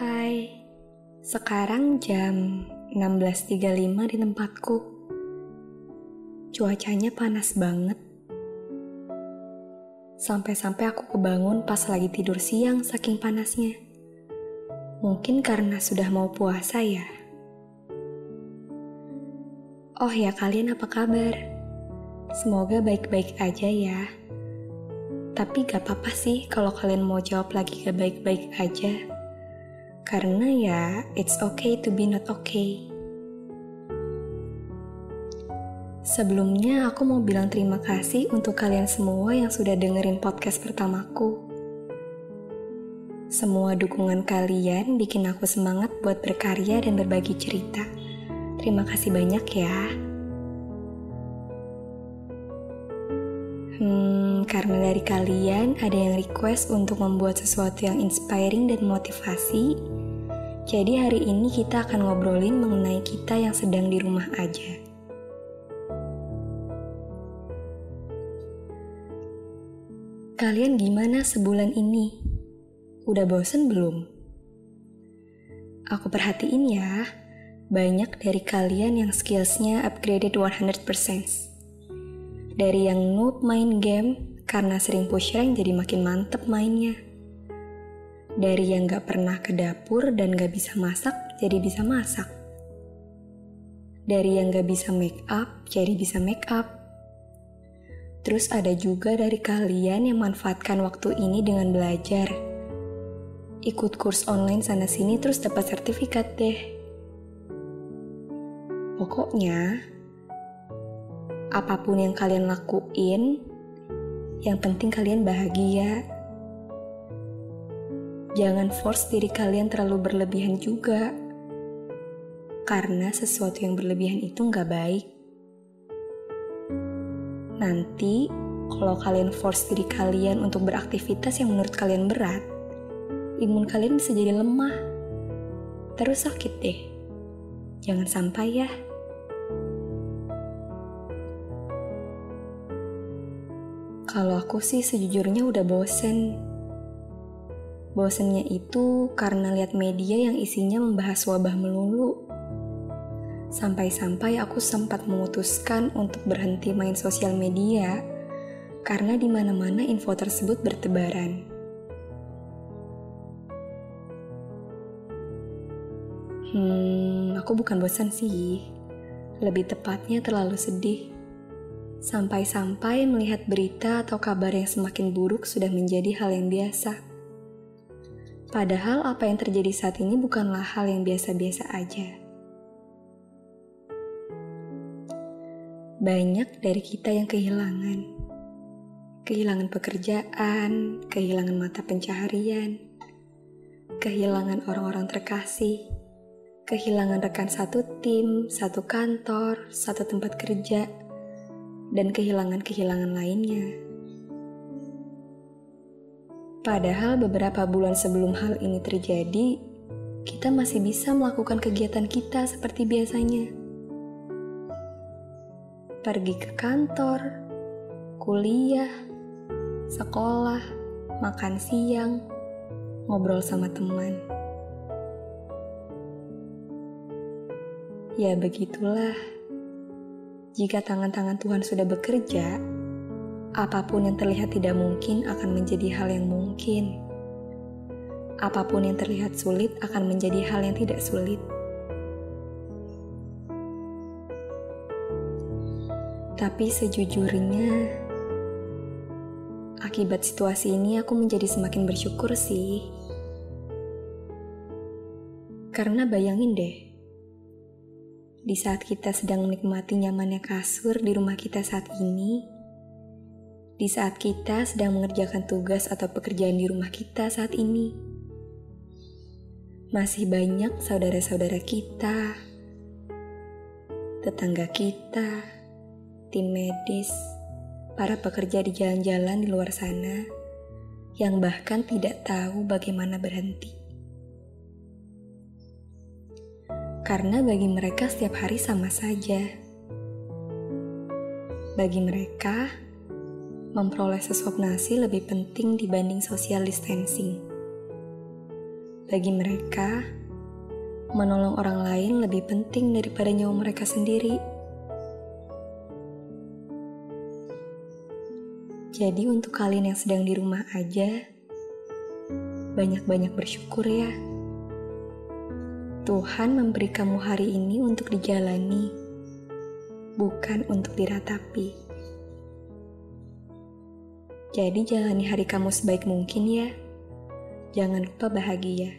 Hai, sekarang jam 16.35 di tempatku. Cuacanya panas banget. Sampai-sampai aku kebangun pas lagi tidur siang saking panasnya. Mungkin karena sudah mau puasa ya. Oh ya kalian apa kabar? Semoga baik-baik aja ya. Tapi gak apa-apa sih kalau kalian mau jawab lagi gak baik-baik aja. Karena ya, it's okay to be not okay. Sebelumnya aku mau bilang terima kasih untuk kalian semua yang sudah dengerin podcast pertamaku. Semua dukungan kalian bikin aku semangat buat berkarya dan berbagi cerita. Terima kasih banyak ya. Karena dari kalian ada yang request untuk membuat sesuatu yang inspiring dan motivasi. Jadi hari ini kita akan ngobrolin mengenai kita yang sedang di rumah aja. Kalian gimana sebulan ini? Udah bosen belum? Aku perhatiin ya, banyak dari kalian yang skillsnya upgraded 100%. Dari yang noob main game karena sering push rank jadi makin mantep mainnya. Dari yang gak pernah ke dapur dan gak bisa masak jadi bisa masak. Dari yang gak bisa make up jadi bisa make up. Terus ada juga dari kalian yang manfaatkan waktu ini dengan belajar. Ikut kurs online sana-sini terus dapat sertifikat deh. Pokoknya, apa pun yang kalian lakuin, yang penting kalian bahagia. Jangan force diri kalian terlalu berlebihan juga, karena sesuatu yang berlebihan itu nggak baik. Nanti, kalau kalian force diri kalian untuk beraktivitas yang menurut kalian berat, imun kalian bisa jadi lemah, terus sakit deh. Jangan sampai ya. Kalau aku sih sejujurnya udah bosen. Bosennya itu karena lihat media yang isinya membahas wabah melulu. Sampai-sampai aku sempat memutuskan untuk berhenti main sosial media karena di mana-mana info tersebut bertebaran. Hmm, aku bukan bosan sih. Lebih tepatnya terlalu sedih. Sampai-sampai melihat berita atau kabar yang semakin buruk sudah menjadi hal yang biasa. Padahal apa yang terjadi saat ini bukanlah hal yang biasa-biasa aja. Banyak dari kita yang kehilangan. Kehilangan pekerjaan, kehilangan mata pencaharian, kehilangan orang-orang terkasih, kehilangan rekan satu tim, satu kantor, satu tempat kerja, dan kehilangan-kehilangan lainnya. Padahal beberapa bulan sebelum hal ini terjadi, kita masih bisa melakukan kegiatan kita seperti biasanya. Pergi ke kantor, kuliah, sekolah, makan siang, ngobrol sama teman. Ya begitulah. Jika tangan-tangan Tuhan sudah bekerja, apa pun yang terlihat tidak mungkin akan menjadi hal yang mungkin. Apa pun yang terlihat sulit akan menjadi hal yang tidak sulit. Tapi sejujurnya, akibat situasi ini aku menjadi semakin bersyukur sih. Karena bayangin deh, di saat kita sedang menikmati nyamannya kasur di rumah kita saat ini, di saat kita sedang mengerjakan tugas atau pekerjaan di rumah kita saat ini, masih banyak saudara-saudara kita, tetangga kita, tim medis, para pekerja di jalan-jalan di luar sana yang bahkan tidak tahu bagaimana berhenti. Karena bagi mereka setiap hari sama saja. Bagi mereka, memperoleh sesuap nasi lebih penting dibanding social distancing. Bagi mereka, menolong orang lain lebih penting daripada nyawa mereka sendiri. Jadi untuk kalian yang sedang di rumah aja, banyak-banyak bersyukur ya. Tuhan memberi kamu hari ini untuk dijalani, bukan untuk diratapi. Jadi jalani hari kamu sebaik mungkin ya. Jangan lupa bahagia.